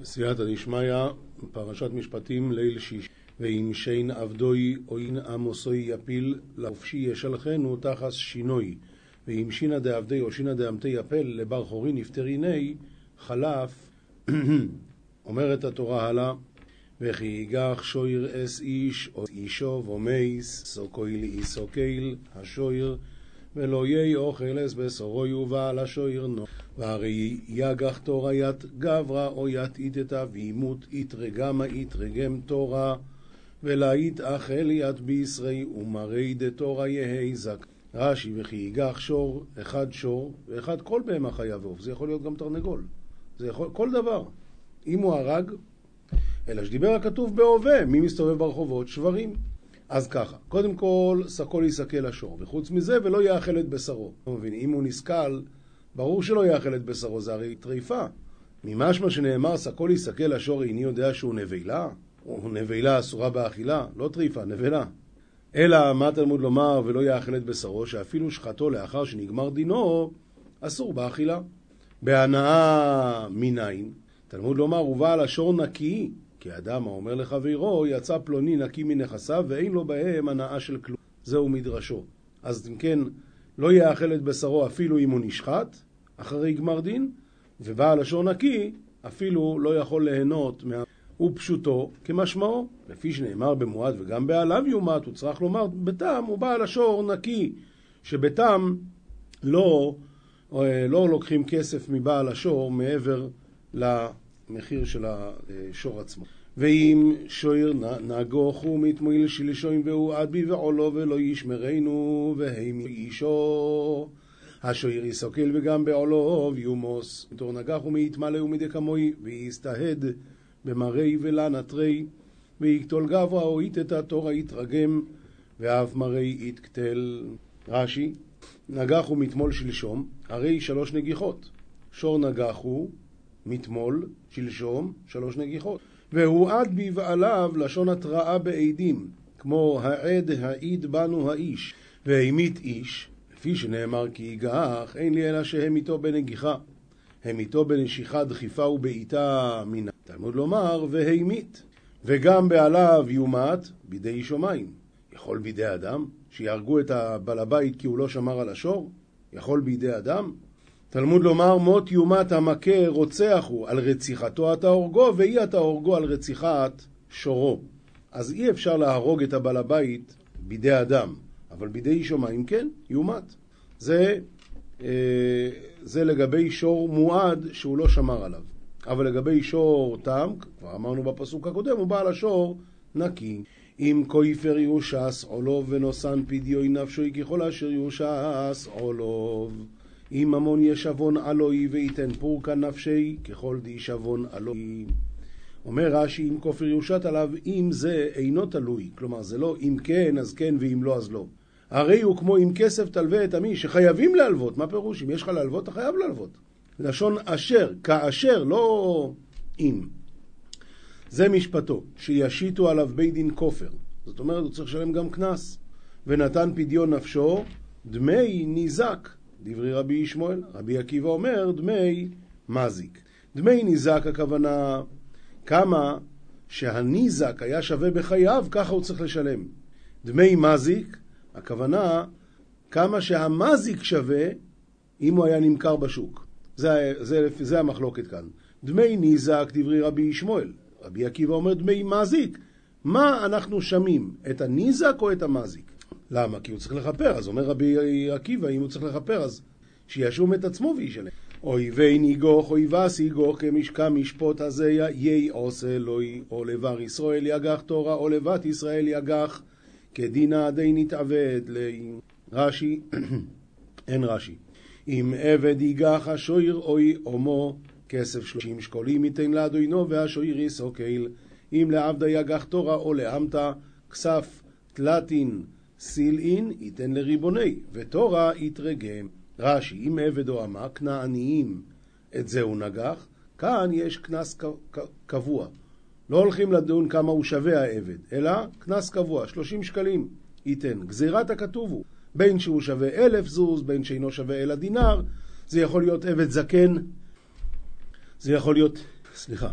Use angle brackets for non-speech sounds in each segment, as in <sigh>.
בסייעתא דשמיא, פרשת משפטים, ליל שיש. ואם שיין עבדוי או אין עמוסוי יפיל, לחופשי ישלחנו תחס שינוי. ואם שינא דעבדי או שינא דעמתי יפל, לבר חורי נפטריני, חלף. <clears throat> אומרת התורה הלאה, וכי ייגח שויר אס איש או אישו ומייס, סוקויל איסוקייל, השויר, ולא יהי אוכל אס בשרו יובא השויר נו. והרי יגח תורה ית גברא או ית איתתא וימות איתרגמה איתרגם תורה ולהית אכל ית בישרי ומרי דתורה יהי זק. רש"י וכי ייגח שור, אחד שור, ואחד כל בהמה חיה ועוף. זה יכול להיות גם תרנגול. זה יכול, כל דבר. אם הוא הרג, אלא שדיבר הכתוב בהווה, מי מסתובב ברחובות? שברים. אז ככה, קודם כל, סקול יסכל לשור, וחוץ מזה, ולא יאכל את בשרו. אתה מבין, אם הוא נסכל, ברור שלא יאכל את בשרו, זה הרי טריפה. ממשמע שנאמר, סקול יסכל לשור, איני יודע שהוא נבלה? או נבלה אסורה באכילה? לא טריפה, נבלה. אלא מה תלמוד לומר ולא יאכל את בשרו, שאפילו שחטו לאחר שנגמר דינו, אסור באכילה. בהנאה מניין, תלמוד לומר, ובעל השור נקי, כי אדם האומר לחברו, יצא פלוני נקי מנכסיו ואין לו בהם הנאה של כלום. זהו מדרשו. אז אם כן, לא יאכל את בשרו אפילו אם הוא נשחט, אחרי גמר דין, ובעל השור נקי, אפילו לא יכול ליהנות מה... ופשוטו כמשמעו, לפי שנאמר במועד וגם בעליו יומת, הוא צריך לומר בתם הוא בעל השור נקי, שבתם לא, לא לוקחים כסף מבעל השור מעבר למחיר של השור עצמו. ואם שויר נגוך ומתמועיל שלשוין והוא עד בי ועולו ולא ישמרנו והים אישו? השויר יסוקל וגם בעולו ויומוס. מתור נגח ומתמלא ומדקמוי ויסתהד במראי ולנטרי ויקטול גברא או איתתא תורא יתרגם ואף מראי יתקטל. רש"י נגח הוא מתמול שלשום הרי שלוש נגיחות. שור נגח הוא מתמול שלשום שלוש נגיחות והוא עד בבעליו לשון התראה בעדים, כמו העד העיד בנו האיש, והמית איש, לפי שנאמר כי יגח, אין לי אלא שהם איתו בנגיחה. הם איתו בנשיכה דחיפה ובעיטה מן תלמוד לומר, והמית. וגם בעליו יומת בידי שמיים. יכול בידי אדם? שיהרגו את הבעל הבית כי הוא לא שמר על השור? יכול בידי אדם? תלמוד לומר מות יומת המכה רוצח הוא, על רציחתו אתה הורגו, ואי אתה הורגו על רציחת שורו. אז אי אפשר להרוג את הבעל הבית בידי אדם, אבל בידי שמיים כן, יומת. זה, אה, זה לגבי שור מועד שהוא לא שמר עליו. אבל לגבי שור תם, כבר אמרנו בפסוק הקודם, הוא בעל השור נקי. אם כויפר יושס עולוב ונוסן פדיוי נפשוי ככל אשר יושס עולוב. אם ממון ישבון אלוהי וייתן פורקה נפשי ככל דישבון אלוהי. אומר רש"י אם כופר יושת עליו אם זה אינו תלוי, כלומר זה לא אם כן אז כן ואם לא אז לא. הרי הוא כמו אם כסף תלווה את עמי שחייבים להלוות, מה פירוש? אם יש לך להלוות אתה חייב להלוות. לשון אשר, כאשר, לא אם. זה משפטו, שישיתו עליו בית דין כופר. זאת אומרת, הוא צריך לשלם גם קנס. ונתן פדיון נפשו, דמי ניזק. דברי רבי ישמעאל. רבי עקיבא אומר דמי מזיק. דמי ניזק הכוונה כמה שהניזק היה שווה בחייו, ככה הוא צריך לשלם. דמי מזיק, הכוונה כמה שהמזיק שווה אם הוא היה נמכר בשוק. זה, זה, זה המחלוקת כאן. דמי ניזק, דברי רבי ישמעאל. רבי עקיבא אומר דמי מזיק. מה אנחנו שמים, את הניזק או את המזיק? למה? כי הוא צריך לכפר, אז אומר רבי עקיבא, אם הוא צריך לכפר, אז שישום את עצמו וישלם. אויבי ניגוך, אויבס יגוך, כמשכם משפוט הזה יהי עושה אלוהי, או לבר ישראל יגח תורה, או לבת ישראל יגח, כדינא די נתעבד לי. רש"י, <clears throat> אין רש"י. אם עבד יגח השויר אוי עומו, כסף שלושים שקולים ייתן לאדוינו, והשויר יסוקל. אם לעבדה יגח תורה, או לעמתה, כסף תלתין סילאין ייתן לריבוני, ותורה יתרגם. רש"י, אם עבד או אמה, כנעניים, את זה הוא נגח, כאן יש קנס קבוע. לא הולכים לדון כמה הוא שווה העבד, אלא קנס קבוע, 30 שקלים ייתן. גזירת הכתוב הוא, בין שהוא שווה אלף זוז, בין שאינו שווה אלא דינר, זה יכול להיות עבד זקן, זה יכול להיות, סליחה,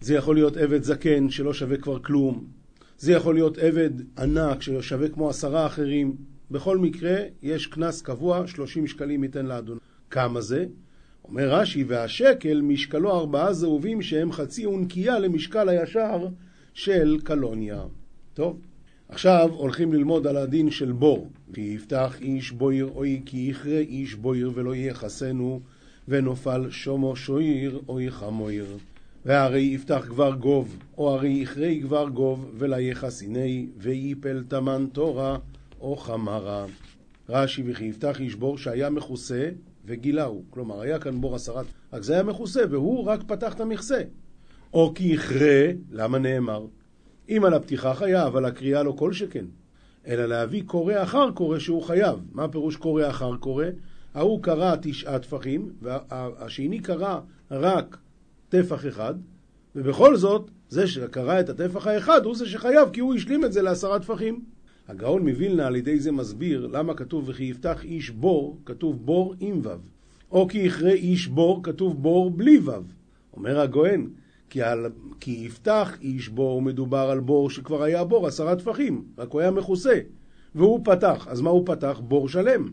זה יכול להיות עבד זקן שלא שווה כבר כלום. זה יכול להיות עבד ענק ששווה כמו עשרה אחרים. בכל מקרה, יש קנס קבוע, 30 שקלים ייתן לאדון. כמה זה? אומר רש"י, והשקל משקלו ארבעה זהובים שהם חצי אונקייה למשקל הישר של קלוניה. טוב, עכשיו הולכים ללמוד על הדין של בור. יפתח איש בויר אוי כי יכרה איש בויר ולא יחסנו ונופל שומו שויר אוי חמויר. והרי יפתח כבר גוב, או הרי יכרה כבר גוב, ולה יחסיני, ויפל תמן תורה, או חמרה. רש"י וכי יפתח איש בור שהיה מכוסה וגילהו. כלומר, היה כאן בור עשרת, רק זה היה מכוסה, והוא רק פתח את המכסה. או כי יכרה, למה נאמר? אם על הפתיחה חייב, על הקריאה לא כל שכן. אלא להביא קורא אחר קורא שהוא חייב. מה פירוש קורא אחר קורא? ההוא קרא תשעה טפחים, והשני קרא רק טפח אחד, ובכל זאת, זה שקרא את הטפח האחד הוא זה שחייב, כי הוא השלים את זה לעשרה טפחים. הגאון מווילנה על ידי זה מסביר למה כתוב וכי יפתח איש בור, כתוב בור עם וו. או כי יכרה איש בור, כתוב בור בלי וו. אומר הגאון, כי, על, כי יפתח איש בור מדובר על בור שכבר היה בור עשרה טפחים, רק הוא היה מכוסה. והוא פתח, אז מה הוא פתח? בור שלם.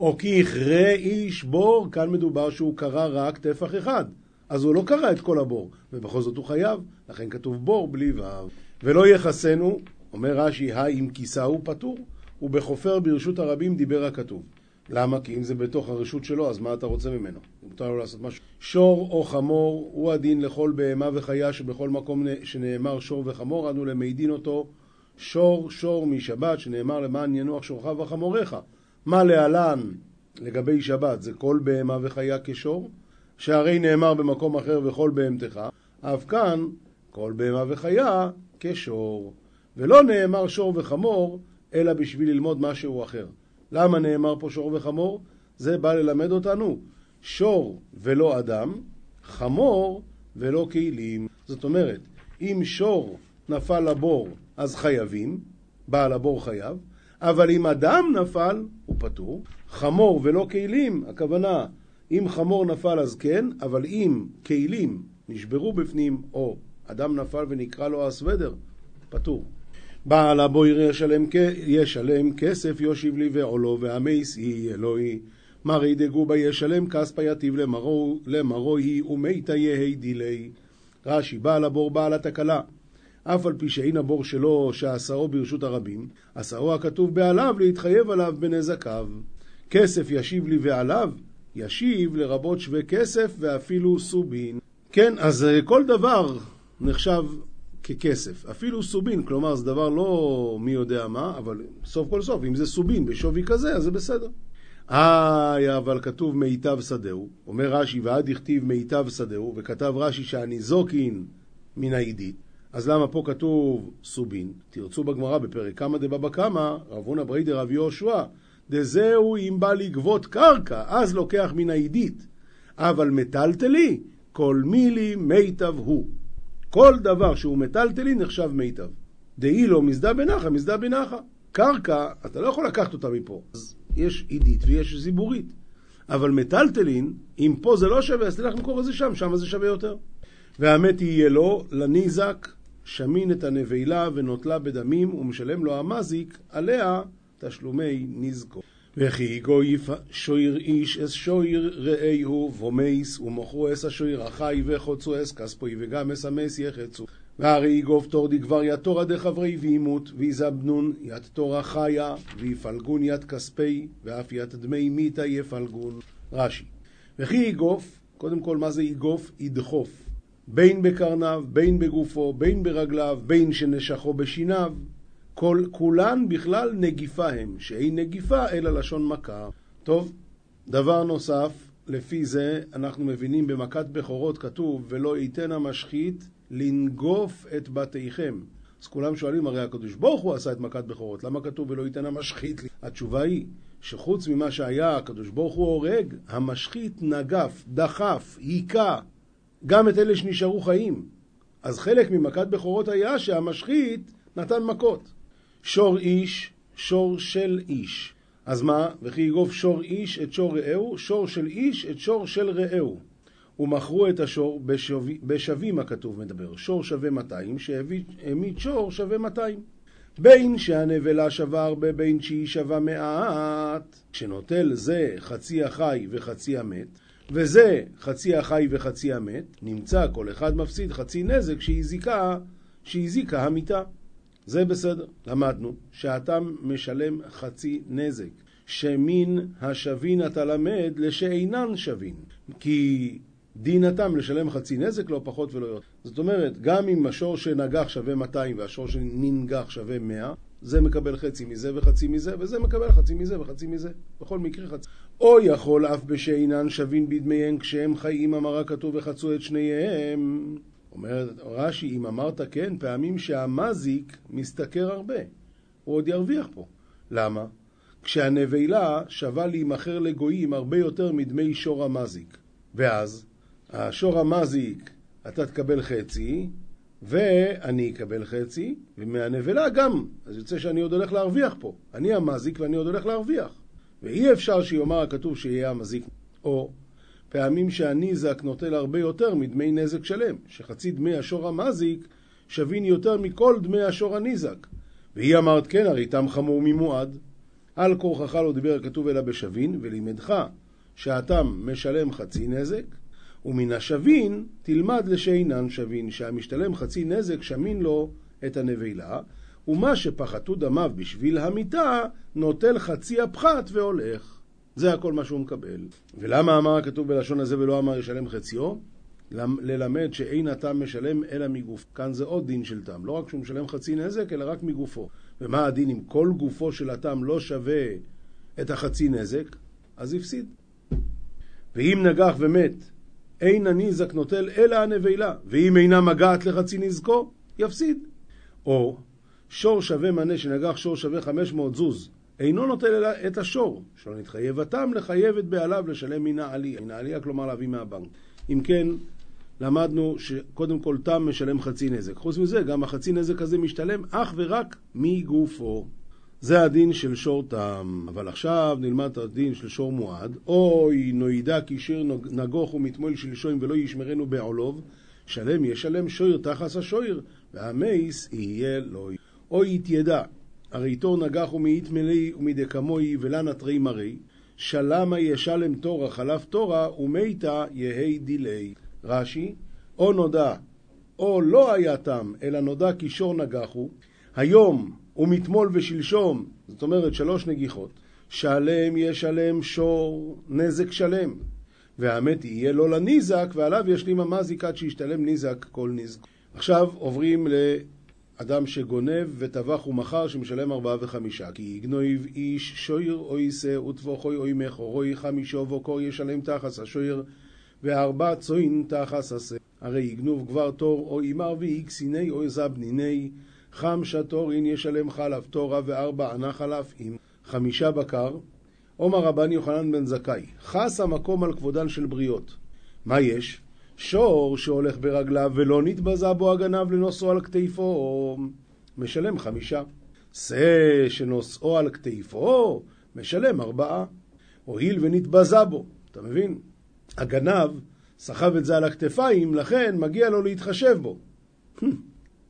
או כי יכרה איש בור, כאן מדובר שהוא קרא רק טפח אחד. אז הוא לא קרא את כל הבור, ובכל זאת הוא חייב, לכן כתוב בור בלי וו. ולא יחסנו, אומר רש"י, האם כיסהו פטור, ובחופר ברשות הרבים דיבר הכתוב. למה? כי אם זה בתוך הרשות שלו, אז מה אתה רוצה ממנו? מותר לו לעשות משהו. שור או חמור הוא הדין לכל בהמה וחיה שבכל מקום שנאמר שור וחמור, אנו למעידין אותו שור שור משבת, שנאמר למען ינוח שורך וחמוריך. מה להלן לגבי שבת? זה כל בהמה וחיה כשור? שהרי נאמר במקום אחר וכל בהמתך, אף כאן כל בהמה וחיה כשור. ולא נאמר שור וחמור, אלא בשביל ללמוד משהו אחר. למה נאמר פה שור וחמור? זה בא ללמד אותנו. שור ולא אדם, חמור ולא כלים. זאת אומרת, אם שור נפל לבור אז חייבים, בעל הבור חייב, אבל אם אדם נפל, הוא פטור. חמור ולא כלים, הכוונה, אם חמור נפל אז כן, אבל אם כלים נשברו בפנים, או אדם נפל ונקרא לו הסוודר, פטור. בעל הבויר ישלם, ישלם כסף יושיב לי ועולו והמייס היא אלוהי. מרי דגובה ישלם כספא יתיב היא ומיתא יהי דילי. רש"י בעל הבור בעל התקלה. אף על פי שאין הבור שלו שעשאו ברשות הרבים עשאו הכתוב בעליו להתחייב עליו בנזקיו כסף ישיב לי ועליו ישיב לרבות שווה כסף ואפילו סובין כן, אז אה, כל דבר נחשב ככסף. אפילו סובין, כלומר זה דבר לא מי יודע מה, אבל סוף כל סוף, אם זה סובין בשווי כזה, אז זה בסדר. אה, אבל כתוב מיטב שדהו, אומר רש"י, ועד הכתיב מיטב שדהו, וכתב רש"י שהניזוקין מן העידית, אז למה פה כתוב סובין? תרצו בגמרא בפרק כמה דבבא קמא, רב הונא בריידר רב יהושע, דזהו אם בא לגבות קרקע, אז לוקח מן העידית. אבל מטלטלי, כל מילי מיטב הוא. כל דבר שהוא מטלטלי נחשב מיטב. דאי לו מזדה בנחה, מזדה בנחה. קרקע, אתה לא יכול לקחת אותה מפה. אז יש עידית ויש זיבורית. אבל מטלטלין, אם פה זה לא שווה, אז תלך למכור את זה שם, שם זה שווה יותר. והמת יהיה לו לניזק, שמין את הנבלה ונוטלה בדמים, ומשלם לו המזיק עליה תשלומי נזקו. וכי גויף שויר איש אס שויר רעהו ומייס ומוכרו אס השויר החי וחוצו אס כספוי וגם אס המייס יחצו. והרי יגוב תורדי כבר יתורא דחברי וימות ויזבנון ית תורה חיה ויפלגון ית כספי ואף ית דמי מיתה יפלגון. רש"י. וכי יגוף, קודם כל מה זה יגוף? ידחוף. בין בקרניו, בין בגופו, בין ברגליו, בין שנשכו בשיניו כל, כולן בכלל נגיפה הם, שאין נגיפה אלא לשון מכה. טוב, דבר נוסף, לפי זה אנחנו מבינים במכת בכורות כתוב ולא ייתן המשחית לנגוף את בתיכם. אז כולם שואלים, הרי הקדוש ברוך הוא עשה את מכת בכורות, למה כתוב ולא ייתן המשחית? התשובה היא שחוץ ממה שהיה הקדוש ברוך הוא הורג, המשחית נגף, דחף, היכה גם את אלה שנשארו חיים. אז חלק ממכת בכורות היה שהמשחית נתן מכות. שור איש, שור של איש. אז מה? וכי יגוף שור איש את שור רעהו, שור של איש את שור של רעהו. ומכרו את השור בשווים, בשווים הכתוב מדבר. שור שווה 200, שהעמיד שור שווה 200. בין שהנבלה שווה הרבה, בין שהיא שווה מעט. כשנוטל זה חצי החי וחצי המת, וזה חצי החי וחצי המת, נמצא כל אחד מפסיד חצי נזק שהזיקה, שהזיקה המיתה. זה בסדר. למדנו שאתה משלם חצי נזק, שמין השווין אתה למד לשאינן שווין. כי דין התם לשלם חצי נזק, לא פחות ולא יותר. זאת אומרת, גם אם השור שנגח שווה 200 והשור שננגח שווה 100, זה מקבל חצי מזה וחצי מזה, וזה מקבל חצי מזה וחצי מזה. בכל מקרה חצי. או יכול אף בשאינן שווין בדמיהם כשהם חיים, אמרה כתוב וחצו את שניהם. אומר רש"י, אם אמרת כן, פעמים שהמזיק משתכר הרבה. הוא עוד ירוויח פה. למה? כשהנבלה שווה להימכר לגויים הרבה יותר מדמי שור המזיק. ואז, השור המזיק, אתה תקבל חצי, ואני אקבל חצי, ומהנבלה גם. אז יוצא שאני עוד הולך להרוויח פה. אני המזיק ואני עוד הולך להרוויח. ואי אפשר שיאמר הכתוב שיהיה המזיק. או פעמים שהניזק נוטל הרבה יותר מדמי נזק שלם, שחצי דמי השור המזיק שווים יותר מכל דמי השור הניזק. והיא אמרת כן, הרי תם חמור ממועד. על כורחך לא דיבר הכתוב אלא בשווין, ולימדך שהתם משלם חצי נזק, ומן השווין תלמד לשאינן שווין, שהמשתלם חצי נזק שמין לו את הנבלה, ומה שפחתו דמיו בשביל המיתה, נוטל חצי הפחת והולך. זה הכל מה שהוא מקבל. ולמה אמר הכתוב בלשון הזה ולא אמר ישלם חציו? ללמד שאין התם משלם אלא מגוף. כאן זה עוד דין של תם. לא רק שהוא משלם חצי נזק, אלא רק מגופו. ומה הדין אם כל גופו של התם לא שווה את החצי נזק? אז הפסיד. ואם נגח ומת, אין הניזק נוטל אלא הנבלה, ואם אינה מגעת לחצי נזקו, יפסיד. או שור שווה מנה שנגח שור שווה 500 זוז, אינו נוטל אלא את השור, שלא נתחייב התם לחייב את בעליו לשלם מן העלייה. מן העלייה כלומר להביא מהבנק. אם כן, למדנו שקודם כל תם משלם חצי נזק. חוץ מזה, גם החצי נזק הזה משתלם אך ורק מגופו. זה הדין של שור תם. אבל עכשיו נלמד את הדין של שור מועד. אוי נוידע כי שיר נגוך ומתמול שלשוים ולא ישמרנו בעולוב, שלם ישלם שויר תחס השויר, והמייס יהיה לו. אוי יתיידע הרי תור נגח ומאית מלי ומדקמוי ולנה תרי מרי, שלמה ישלם תורה חלף תורה ומתה יהי דילי. רש"י, או נודע, או לא היה תם, אלא נודע כי שור נגחו, היום ומתמול ושלשום, זאת אומרת שלוש נגיחות, שלם ישלם שור נזק שלם, והמת יהיה לו לניזק, ועליו ישלים המזיק עד שישתלם ניזק כל נזק. עכשיו עוברים ל... אדם שגונב וטבח ומכר שמשלם ארבעה וחמישה כי יגנוב איש שויר או יישא וטבוחוי או ימכו רוי חמישו וקור ישלם תחס השויר וארבע צוין תחס עשה. הרי יגנוב כבר תור או אימר ואיקסיני או זבניני חמשה תורין ישלם חלף תורה וארבע ענה חלף עם חמישה בקר. עומר רבן יוחנן בן זכאי חס המקום על כבודן של בריות מה יש? שור שהולך ברגליו ולא נתבזה בו הגנב לנושאו על כתפו, משלם חמישה. שא שנושאו על כתפו, משלם ארבעה. הואיל ונתבזה בו, אתה מבין? הגנב סחב את זה על הכתפיים, לכן מגיע לו להתחשב בו.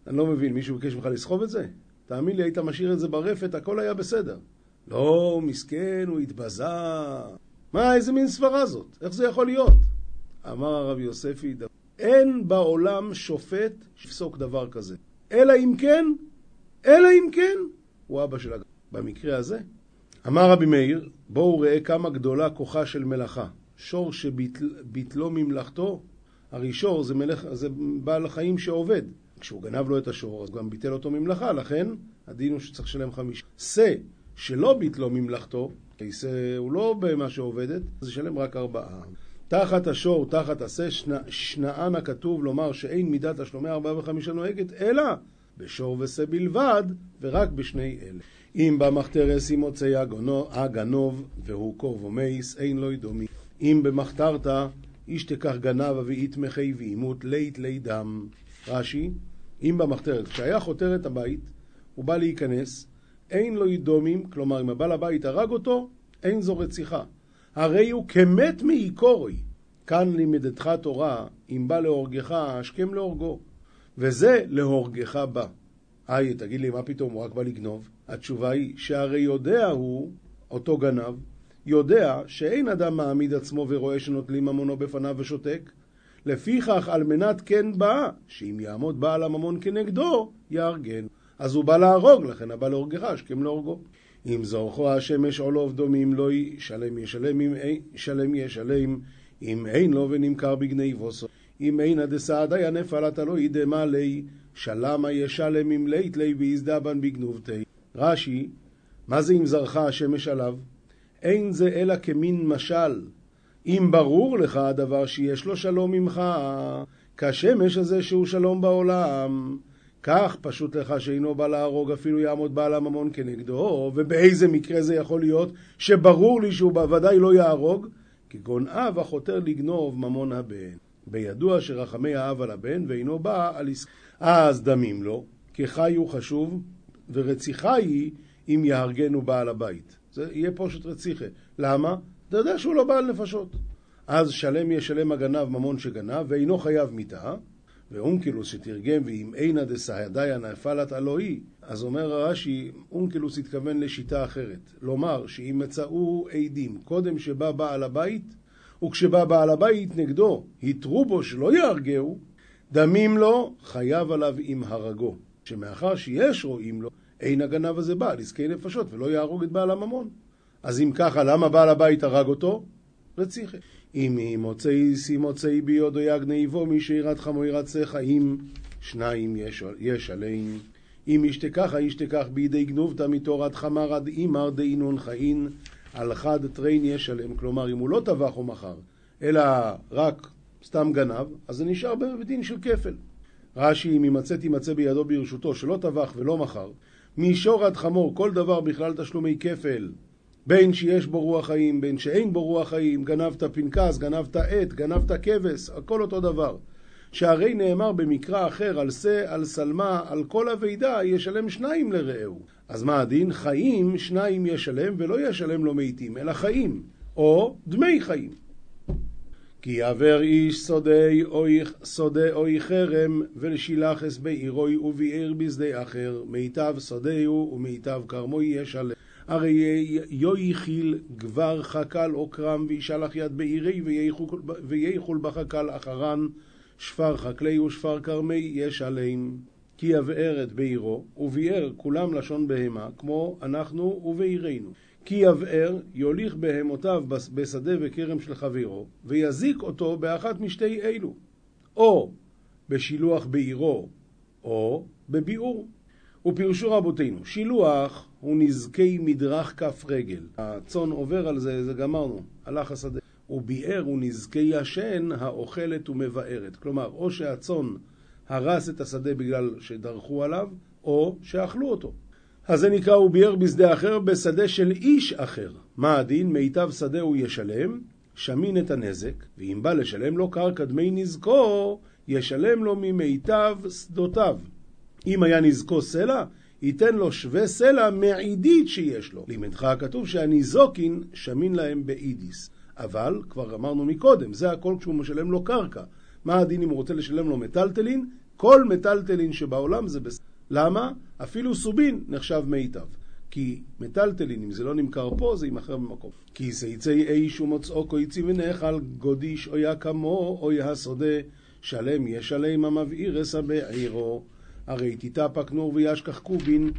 אני לא מבין, מישהו ביקש ממך לסחוב את זה? תאמין לי, היית משאיר את זה ברפת, הכל היה בסדר. לא, מסכן, הוא התבזה. מה, איזה מין סברה זאת? איך זה יכול להיות? אמר הרב יוספי, אין בעולם שופט שיפסוק דבר כזה. אלא אם כן, אלא אם כן, הוא אבא של הגב. במקרה הזה, אמר רבי מאיר, בואו ראה כמה גדולה כוחה של מלאכה. שור שביטלו ממלאכתו, הרי שור זה, מלך, זה בעל חיים שעובד. כשהוא גנב לו את השור, אז גם ביטל אותו ממלאכה, לכן הדין הוא שצריך לשלם חמישה. שא שלא ביטלו ממלאכתו, כי שא הוא לא במה שעובדת, אז ישלם רק ארבעה. תחת השור, תחת עשה, שנען הכתוב לומר שאין מידת תשלומי ארבעה וחמישה נוהגת, אלא בשור ושה בלבד, ורק בשני אלה. אם במחתרס ימוצא הגנוב, והוא קור ומייס, אין לו ידומי. אם במחתרתא, איש תקח גנב ואית מחי ואימות לית לי דם. רש"י, אם במחתרת, כשהיה חותר את הבית, הוא בא להיכנס, אין לו ידומים, כלומר אם הבעל הבית הרג אותו, אין זו רציחה. הרי הוא כמת מעיקורוי. כאן לימדתך תורה, אם בא להורגך, השכם להורגו. וזה להורגך בא. היי, תגיד לי, מה פתאום, הוא רק בא לגנוב? התשובה היא שהרי יודע הוא, אותו גנב, יודע שאין אדם מעמיד עצמו ורואה שנוטלים ממונו בפניו ושותק. לפיכך, על מנת כן בא, שאם יעמוד בעל הממון כנגדו, יארגן. אז הוא בא להרוג, לכן הבא להורגך, השכם להורגו. אם זורחו השמש או לא עובדומים לא ישלם ישלם, אם אין, שלם ישלם, אם אין לו ונמכר בגני ווסו. אם אין דסעדיה נפלת לא ידמה לי, שלמה ישלם אם לית לי ויזדבן בגנובתי. רש"י, מה זה אם זרחה השמש עליו? אין זה אלא כמין משל. אם ברור לך הדבר שיש לו שלום ממך, כשמש הזה שהוא שלום בעולם. כך פשוט לך שאינו בא להרוג, אפילו יעמוד בעל הממון כנגדו, ובאיזה מקרה זה יכול להיות שברור לי שהוא בוודאי לא יהרוג? כגון אב החותר לגנוב ממון הבן. בידוע שרחמי האב על הבן ואינו בא על עסק. אז דמים לו, כי חי הוא חשוב, ורציחה היא אם יהרגנו בעל הבית. זה יהיה פושט רציחה. למה? אתה יודע שהוא לא בעל נפשות. אז שלם ישלם הגנב ממון שגנב, ואינו חייב מיתה, ואונקלוס שתרגם ואם אינה דסהדיה נפלת אלוהי, אז אומר רש"י, אונקלוס התכוון לשיטה אחרת. לומר שאם מצאו עדים קודם שבא בעל הבית, וכשבא בעל הבית נגדו, התרו בו שלא יהרגהו, דמים לו, חייב עליו עם הרגו. שמאחר שיש רואים לו, אין הגנב הזה בא לזכי נפשות ולא יהרוג את בעל הממון. אז אם ככה, למה בעל הבית הרג אותו? רציחה. אם מוצאי מוצאי ביודו יגנבו מי שירת חמו ירצך אם שניים יש, יש עליהם. אם ישתכח ישתכח בידי גנובתא מתורת חמר עד אימר דאינון חאין על חד טריין יש עליהם. כלומר, אם הוא לא טבח או מכר, אלא רק סתם גנב, אז זה נשאר בדין של כפל. רש"י, אם ימצא תימצא בידו ברשותו שלא טבח ולא מכר, מישור עד חמור, כל דבר בכלל תשלומי כפל, בין שיש בו רוח חיים, בין שאין בו רוח חיים, גנבת פנקס, גנבת עט, גנבת כבש, הכל אותו דבר. שהרי נאמר במקרא אחר, על שא, על שלמה, על כל אבידה, ישלם שניים לרעהו. אז מה הדין? חיים שניים ישלם, ולא ישלם לו מתים, אלא חיים, או דמי חיים. כי יעבר איש שודאי אוי, שודה אוי חרם, ולשילחס בעירוי וביער בשדה אחר, מיטב שודהו ומיטב כרמו ישלם. הרי יויחיל גבר חקל או כרם וישלח יד בעירי וייחול בחקל אחרן שפר חקלי ושפר כרמי יש עליהם כי יבער את בעירו וביער כולם לשון בהמה כמו אנחנו ובעירנו כי יבער יוליך בהמותיו בשדה וכרם של חברו ויזיק אותו באחת משתי אלו או בשילוח בעירו או בביעור. ופירשו רבותינו שילוח הוא נזקי מדרך כף רגל. הצאן עובר על זה, זה גמרנו, הלך השדה. וביער הוא נזקי ישן האוכלת ומבארת. כלומר, או שהצאן הרס את השדה בגלל שדרכו עליו, או שאכלו אותו. אז זה נקרא הוא ביער בשדה אחר, בשדה של איש אחר. מה הדין? מיטב שדה הוא ישלם, שמין את הנזק, ואם בא לשלם לו קרקע דמי נזקו, ישלם לו ממיטב שדותיו. אם היה נזקו סלע, ייתן לו שווה סלע מעידית שיש לו. לימדך הכתוב שהניזוקין שמין להם באידיס. אבל, כבר אמרנו מקודם, זה הכל כשהוא משלם לו קרקע. מה הדין אם הוא רוצה לשלם לו מטלטלין? כל מטלטלין שבעולם זה בסדר. למה? אפילו סובין נחשב מיטב. כי מטלטלין, אם זה לא נמכר פה, זה יימכר במקום. כי סייצי איש ומוצאו קויצי ונאכל גודיש אויה כמו אויה שודה שלם ישלם המבעיר אסא בעירו הרי תתאפק נור וישכח קובין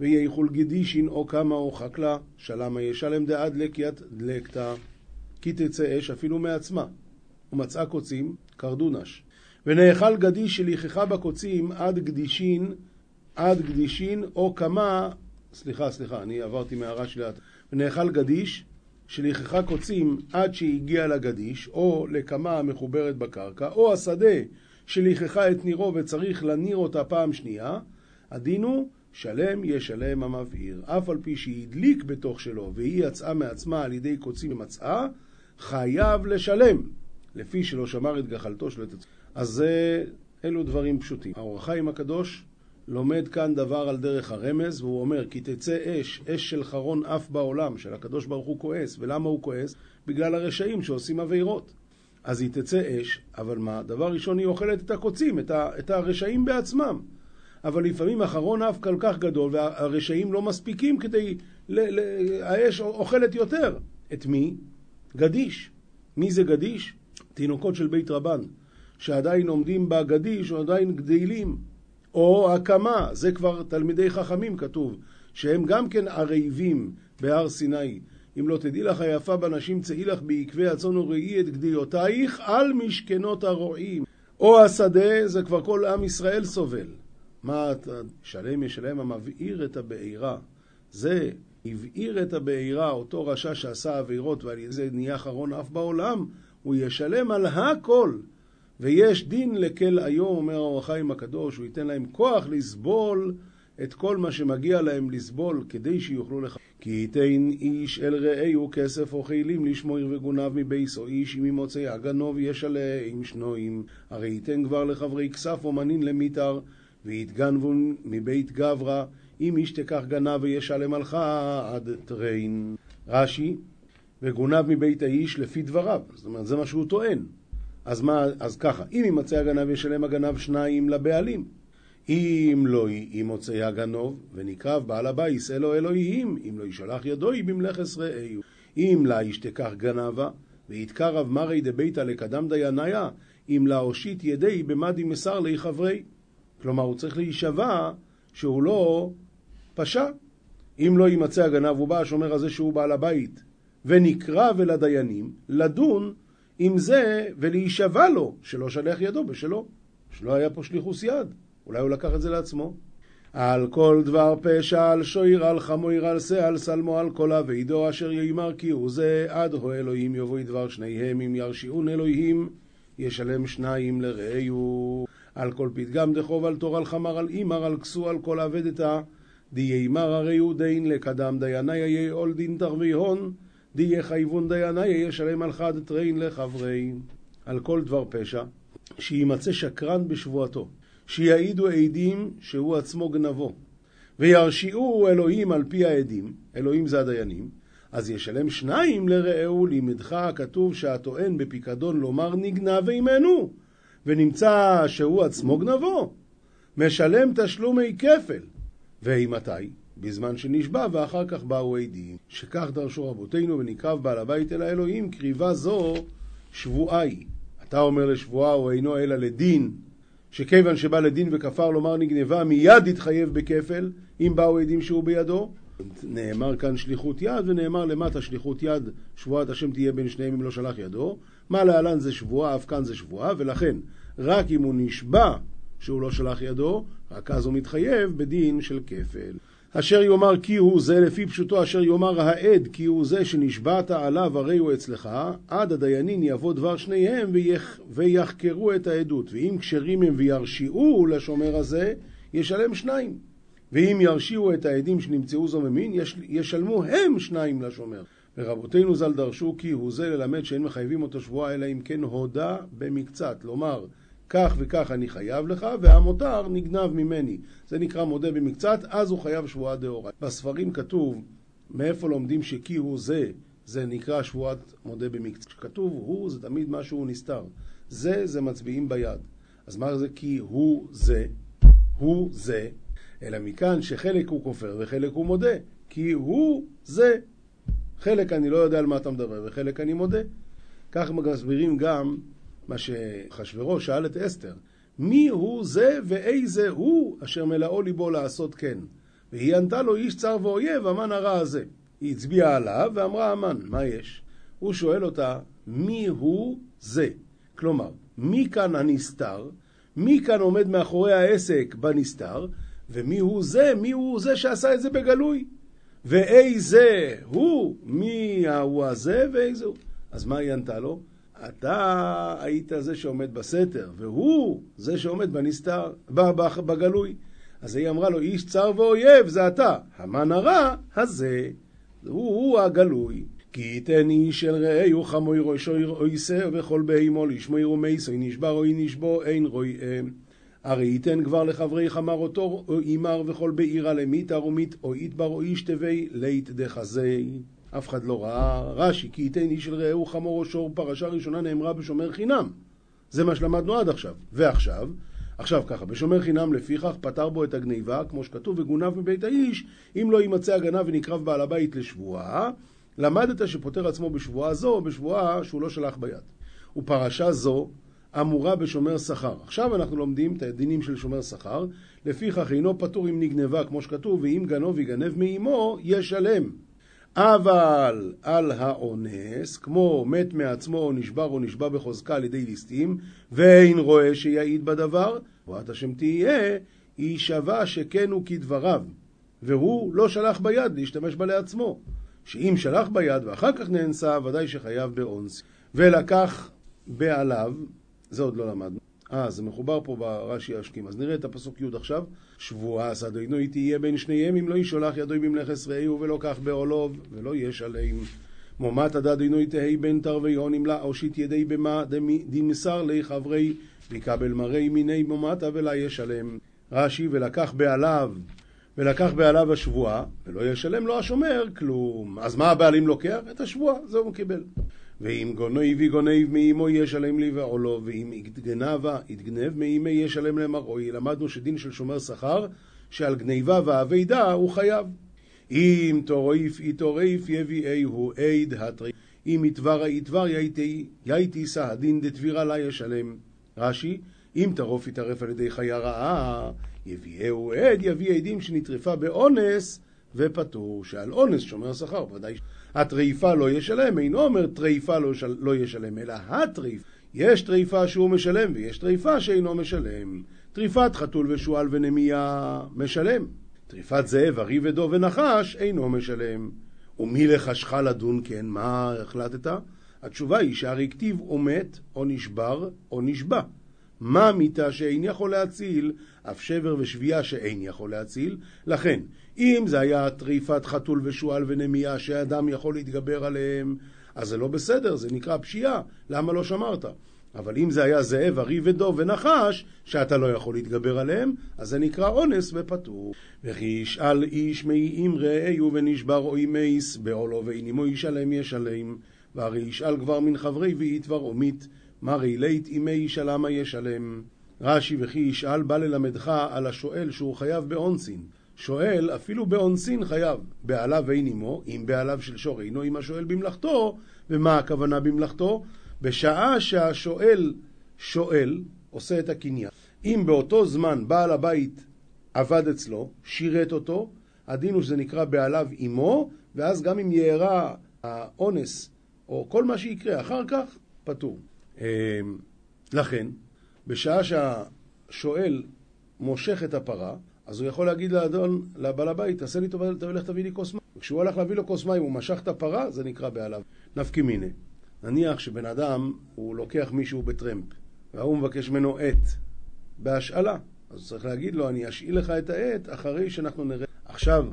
ויחול גדישין או כמה או חקלה שלמה ישלם דעד לקיית דלקתא כי תצא אש אפילו מעצמה. ומצאה קוצים קרדונש ונאכל גדיש שליחך בקוצים עד גדישין עד גדישין או כמה סליחה סליחה אני עברתי מהערה שלי ונאכל גדיש שליחך קוצים עד שהגיע לגדיש או לכמה המחוברת בקרקע או השדה שליחכה את נירו וצריך לניר אותה פעם שנייה, הדין הוא שלם ישלם המבעיר. אף על פי שהדליק בתוך שלו והיא יצאה מעצמה על ידי קוצים ומצאה, חייב לשלם, לפי שלא שמר את גחלתו שלו את עצמו. אז זה, אלו דברים פשוטים. האור החיים הקדוש לומד כאן דבר על דרך הרמז, והוא אומר, כי תצא אש, אש של חרון אף בעולם, של הקדוש ברוך הוא כועס. ולמה הוא כועס? בגלל הרשעים שעושים עבירות. אז היא תצא אש, אבל מה? דבר ראשון היא אוכלת את הקוצים, את, ה, את הרשעים בעצמם. אבל לפעמים אחרון אף כל כך גדול, והרשעים לא מספיקים כדי... ל, ל, האש אוכלת יותר. את מי? גדיש. מי זה גדיש? תינוקות של בית רבן, שעדיין עומדים בגדיש או עדיין גדלים. או הקמה, זה כבר תלמידי חכמים כתוב, שהם גם כן ערבים בהר סיני. אם לא תדעי לך היפה בנשים צאי לך בעקבי הצאן וראי את גדיותייך על משכנות הרועים. או השדה, זה כבר כל עם ישראל סובל. מה אתה, שלם ישלם המבעיר את הבעירה. זה הבעיר את הבעירה, אותו רשע שעשה עבירות ועל זה נהיה אחרון אף בעולם, הוא ישלם על הכל. ויש דין לקל היום, אומר האור החיים הקדוש, הוא ייתן להם כוח לסבול את כל מה שמגיע להם לסבול כדי שיוכלו לך. כי ייתן איש אל רעהו כסף או חילים לשמור וגונב מבייסו איש אם ימוצא הגנוב ישלה עם שנואים הרי ייתן כבר לחברי כסף או מנין למיתר ויתגנבו מבית גברא אם איש תקח גנב וישלם עלך עד טריין. רש"י וגונב מבית האיש לפי דבריו, זאת אומרת זה מה שהוא טוען. אז מה, אז ככה, אם ימצא הגנב ישלם הגנב שניים לבעלים אם לא ימוצא הגנוב, ונקרב בעל הבייס אלו אלוהים, אם לא ישלח ידוי במלאכס רעהו. אם לה ישתכח גנבה, ויתקרב מרי דביתא לקדם דייניה, אם לה הושיט ידי במדי מסר לי חברי. כלומר, הוא צריך להישבע שהוא לא פשע. אם לא יימצא הגנב, הוא בא השומר הזה שהוא בעל הבית, ונקרב אל הדיינים, לדון עם זה ולהישבע לו שלא שלח ידו בשלו. שלא היה פה שליחוס יד. אולי הוא לקח את זה לעצמו. על כל דבר פשע, על שויר, על חמויר, על שא, על סלמו, על כל אבידו, אשר יאמר כי הוא זה, עד הו אלוהים יבואי דבר שניהם, אם ירשיעון אלוהים, ישלם שניים לרעהו. על כל פתגם דחוב, על תור, על חמר, על אימר, על כסו, על כל אבדתא, דיימר ארי הוא דין לקדם דייניה יהיה עול דין תרבי הון, דיה חייבון דייניה ישלם על חד טרין לחברי. על כל דבר פשע, שימצא שקרן בשבועתו. שיעידו עדים שהוא עצמו גנבו. וירשיעו אלוהים על פי העדים, אלוהים זה הדיינים, אז ישלם שניים לרעהו, לימדך הכתוב שהטוען בפיקדון לומר נגנב עמנו, ונמצא שהוא עצמו גנבו. משלם תשלומי כפל. ואימתי? בזמן שנשבע ואחר כך באו עדים. שכך דרשו רבותינו ונקרב בעל הבית אל האלוהים, קריבה זו שבועה היא. אתה אומר לשבועה הוא אינו אלא לדין שכיוון שבא לדין וכפר לומר נגנבה, מיד יתחייב בכפל, אם באו עדים שהוא בידו. נאמר כאן שליחות יד, ונאמר למטה שליחות יד, שבועת השם תהיה בין שניהם אם לא שלח ידו. מה להלן זה שבועה, אף כאן זה שבועה, ולכן רק אם הוא נשבע שהוא לא שלח ידו, רק אז הוא מתחייב בדין של כפל. אשר יאמר כי הוא זה לפי פשוטו אשר יאמר העד כי הוא זה שנשבעת עליו הרי הוא אצלך עד הדיינים יבוא דבר שניהם ויח, ויחקרו את העדות. ואם כשרים הם וירשיעו לשומר הזה ישלם שניים. ואם ירשיעו את העדים שנמצאו זוממים יש, ישלמו הם שניים לשומר. ורבותינו ז"ל דרשו כי הוא זה ללמד שאין מחייבים אותו שבועה אלא אם כן הודה במקצת. לומר כך וכך אני חייב לך, והמותר נגנב ממני. זה נקרא מודה במקצת, אז הוא חייב שבועה דאורייתא. בספרים כתוב, מאיפה לומדים שכי הוא זה, זה נקרא שבועת מודה במקצת. כתוב הוא, זה תמיד משהו נסתר. זה, זה מצביעים ביד. אז מה זה כי הוא זה? הוא זה, אלא מכאן שחלק הוא כופר וחלק הוא מודה. כי הוא זה. חלק אני לא יודע על מה אתה מדבר וחלק אני מודה. כך מסבירים גם מה שאחשוורוש שאל את אסתר, מי הוא זה ואיזה הוא אשר מלאו ליבו לעשות כן? והיא ענתה לו איש צר ואויב, המן הרע הזה. היא הצביעה עליו ואמרה המן, מה יש? הוא שואל אותה, מי הוא זה? כלומר, מי כאן הנסתר? מי כאן עומד מאחורי העסק בנסתר? ומי הוא זה? מי הוא זה שעשה את זה בגלוי? ואיזה הוא? מי ההוא הזה ואיזה הוא? אז מה היא ענתה לו? אתה היית זה שעומד בסתר, והוא זה שעומד בנסתר, בגלוי. אז היא אמרה לו, איש צר ואויב זה אתה, המן הרע הזה, הוא, הוא הגלוי. כי יתן איש אל רעהו חמוי ראשו ירעויסה וכל בהימו לשמור ומייסו נשבר או נשבו אין רואיהם. הרי ייתן כבר לחברי חמר אותו או אימר וכל בעירה למיתר ומית או יתבר או איש תבי לית דחזי. אף אחד לא ראה רש"י, כי ייתן איש אל רעהו חמור או שור, פרשה ראשונה נאמרה בשומר חינם. זה מה שלמדנו עד עכשיו. ועכשיו, עכשיו ככה, בשומר חינם לפיכך פטר בו את הגניבה, כמו שכתוב, וגונב מבית האיש, אם לא יימצא הגנב ונקרב בעל הבית לשבועה, למדת שפוטר עצמו בשבועה זו, בשבועה שהוא לא שלח ביד. ופרשה זו אמורה בשומר שכר. עכשיו אנחנו לומדים את הדינים של שומר שכר, לפיכך אינו פטור אם נגנבה, כמו שכתוב, ואם גנוב יגנב מאמו, ישלם. אבל על האונס, כמו מת מעצמו או נשבר או נשבע בחוזקה על ידי ליסטים, ואין רואה שיעיד בדבר, תבואת השם תהיה, היא שווה שכן הוא כדבריו, והוא לא שלח ביד להשתמש בה לעצמו. שאם שלח ביד ואחר כך נאנסה, ודאי שחייב באונס. ולקח בעליו, זה עוד לא למדנו. אה, זה מחובר פה ברש"י השכים. אז נראה את הפסוק י' עכשיו. שבועה שדוינוי תהיה בין שניהם אם לא ישולח ידוי במלאכס רעהו ולא קח בעולוב ולא ישלם. מומת הדדינוי תהי בין תרוויון אם לה אושית ידי במה דמסר לי חברי ויקבל מראי מיני מומתה ולה ישלם. רש"י ולקח בעליו ולקח בעליו השבועה ולא ישלם לו השומר כלום. אז מה הבעלים לוקח? את השבועה, זה הוא קיבל. ואם גונב יגונב מאמו ישלם לי ועולו, ואם יתגנבה יתגנב מאמי ישלם למרואי. למדנו שדין של שומר שכר, שעל גניבה ואביידה הוא חייב. אם תוריף יתוריף יביאהו עד התרי. אם יתבר יתבר יאיתי סהדין דתבירה לה ישלם. רש"י, אם טרוף יטרף על ידי חיה רעה, יביאהו עד, יביא עדים שנטרפה באונס ופטור. שעל אונס שומר שכר, ודאי הטריפה לא ישלם, אינו אומר טריפה לא, של... לא ישלם, אלא הטריף. יש טריפה שהוא משלם ויש טריפה שאינו משלם. טריפת חתול ושועל ונמיה משלם. טריפת זאב, ארי ודוב ונחש אינו משלם. ומי לחשך לדון כן, מה החלטת? התשובה היא שהרי כתיב או מת, או נשבר, או נשבע. מה מיתה שאין יכול להציל, אף שבר ושבייה שאין יכול להציל. לכן, אם זה היה טריפת חתול ושועל ונמייה שאדם יכול להתגבר עליהם, אז זה לא בסדר, זה נקרא פשיעה, למה לא שמרת? אבל אם זה היה זאב, ארי ודוב ונחש, שאתה לא יכול להתגבר עליהם, אז זה נקרא אונס ופטור. וכי ישאל איש מי אם רעהו ונשבר או אימייס, בעולו ואין עמו ישלם ישלם. והרי ישאל כבר מן חברי ויתבר עומית, מרי לית אימי ישלמה ישלם. רש"י וכי ישאל בא ללמדך על השואל שהוא חייב באונסין. שואל, אפילו באונסין חייב. בעליו אין עמו, אם בעליו של שור אינו עם השואל במלאכתו, ומה הכוונה במלאכתו? בשעה שהשואל שואל, עושה את הקניין. אם באותו זמן בעל הבית עבד אצלו, שירת אותו, הדין הוא שזה נקרא בעליו עמו, ואז גם אם יארע האונס, או כל מה שיקרה אחר כך, פטור. אמ, לכן, בשעה שהשואל מושך את הפרה, אז הוא יכול להגיד לאדון, לבעל הבית, תעשה לי טובה, תלך תביא לי כוס מים. וכשהוא הלך להביא לו כוס מים, הוא משך את הפרה, זה נקרא בעליו. נפקי מיני. נניח שבן אדם, הוא לוקח מישהו בטרמפ, והוא מבקש ממנו עט, בהשאלה. אז צריך להגיד לו, אני אשאיל לך את העט אחרי שאנחנו נראה. עכשיו,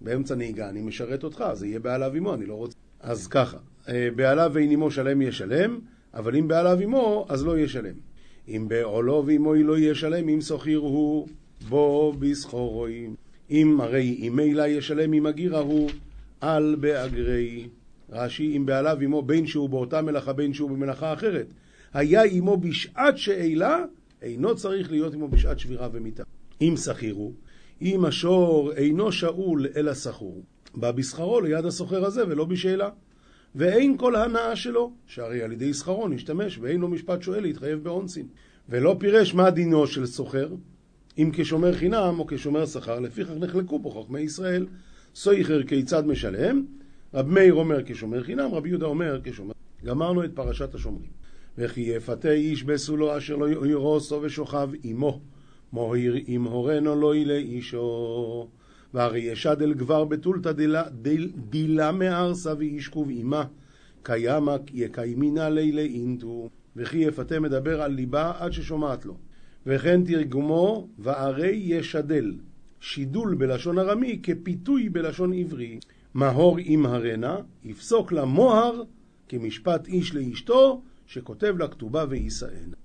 באמצע נהיגה, אני משרת אותך, זה יהיה בעליו עמו, אני לא רוצה... אז ככה, אה, בעליו ואין עמו שלם ישלם, אבל אם בעליו עמו, אז לא ישלם. אם בעולו ועמו לא ישלם, אם שוכיר הוא בו בסחורוי. אם הרי אם מילא ישלם עם הגיר ההוא על באגרי. רש"י, אם בעליו עמו בין שהוא באותה מלאכה בין שהוא במלאכה אחרת. היה עמו בשעת שאלה, אינו צריך להיות עמו בשעת שבירה ומיתה. אם שכיר הוא, אם השור אינו שאול אלא שכור, בא בשכרו ליד הסוחר הזה ולא בשאלה. ואין כל הנאה שלו, שהרי על ידי שכרו נשתמש, ואין לו משפט שואל להתחייב באונסין. ולא פירש מה דינו של סוחר, אם כשומר חינם או כשומר שכר, לפיכך נחלקו פה חכמי ישראל. סויכר כיצד משלם? רב מאיר אומר כשומר חינם, רבי יהודה אומר כשומר... גמרנו את פרשת השומרים. וכי יפתה איש בסולו אשר לא ירוסו ושוכב עמו, מוהיר עם הורנו לא ילה אישו. והרי ישד אל גבר בתולתא דילה מארסה וישכוב עמה, קיימה יקיימינה לילה אינטו. וכי יפתה מדבר על ליבה עד ששומעת לו. וכן תרגומו, והרי ישדל, שידול בלשון ארמי כפיתוי בלשון עברי. מהור הרנה, יפסוק לה מוהר כמשפט איש לאשתו, שכותב לה כתובה ויישאנה.